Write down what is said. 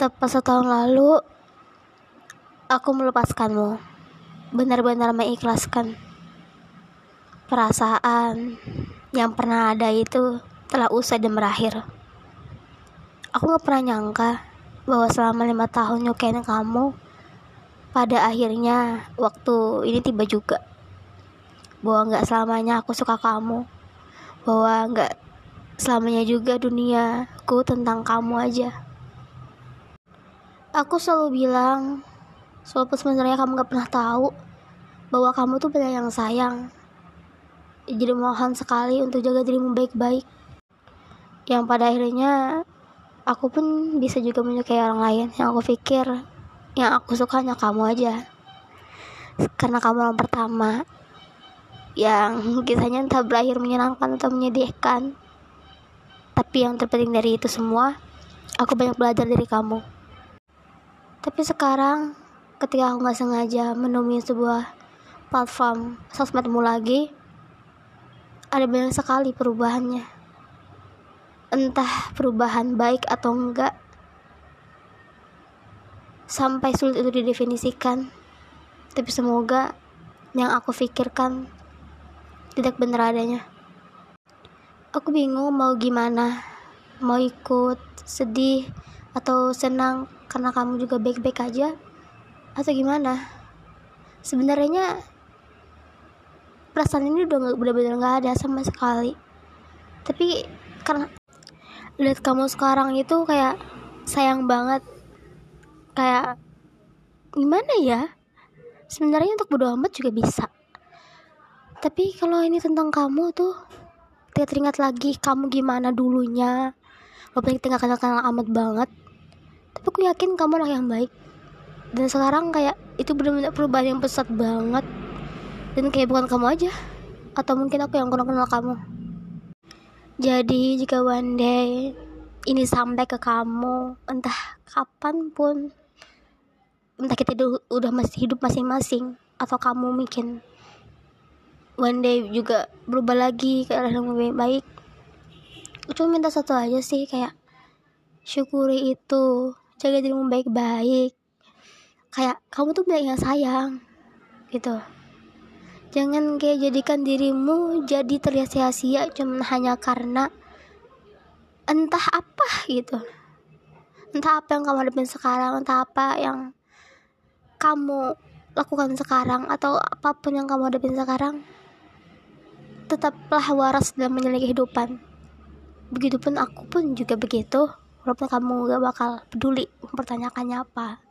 Tepat setahun lalu, aku melepaskanmu. Benar-benar mengikhlaskan perasaan yang pernah ada itu telah usai dan berakhir. Aku gak pernah nyangka bahwa selama lima tahun nyukain kamu, pada akhirnya waktu ini tiba juga. Bahwa gak selamanya aku suka kamu. Bahwa gak selamanya juga duniaku tentang kamu aja aku selalu bilang walaupun sebenarnya kamu gak pernah tahu bahwa kamu tuh banyak yang sayang. Jadi mohon sekali untuk jaga dirimu baik-baik. Yang pada akhirnya aku pun bisa juga menyukai orang lain. Yang aku pikir yang aku suka hanya kamu aja. Karena kamu orang pertama yang kisahnya entah berakhir menyenangkan atau menyedihkan. Tapi yang terpenting dari itu semua aku banyak belajar dari kamu tapi sekarang ketika aku nggak sengaja menemui sebuah platform sosmedmu lagi, ada banyak sekali perubahannya. Entah perubahan baik atau enggak, sampai sulit itu didefinisikan. Tapi semoga yang aku pikirkan tidak benar adanya. Aku bingung mau gimana, mau ikut sedih atau senang karena kamu juga baik-baik aja atau gimana? Sebenarnya perasaan ini udah nggak benar-benar nggak ada sama sekali. Tapi karena lihat kamu sekarang itu kayak sayang banget. Kayak gimana ya? Sebenarnya untuk bodo amat juga bisa. Tapi kalau ini tentang kamu tuh teringat lagi kamu gimana dulunya. Walaupun kita nggak kenal-kenal amat banget tapi aku yakin kamu orang yang baik. Dan sekarang kayak itu benar-benar perubahan yang pesat banget. Dan kayak bukan kamu aja. Atau mungkin aku yang kurang kenal kamu. Jadi jika one day ini sampai ke kamu entah kapan pun entah kita udah masih hidup masing-masing atau kamu mungkin one day juga berubah lagi ke arah yang lebih baik cuma minta satu aja sih kayak syukuri itu. Jaga dirimu baik-baik. Kayak kamu tuh banyak yang sayang gitu. Jangan kayak jadikan dirimu jadi terlihat sia-sia cuma hanya karena entah apa gitu. Entah apa yang kamu hadapin sekarang entah apa yang kamu lakukan sekarang atau apa pun yang kamu hadapin sekarang tetaplah waras dalam menjalani kehidupan. Begitupun aku pun juga begitu walaupun kamu gak bakal peduli mempertanyakannya apa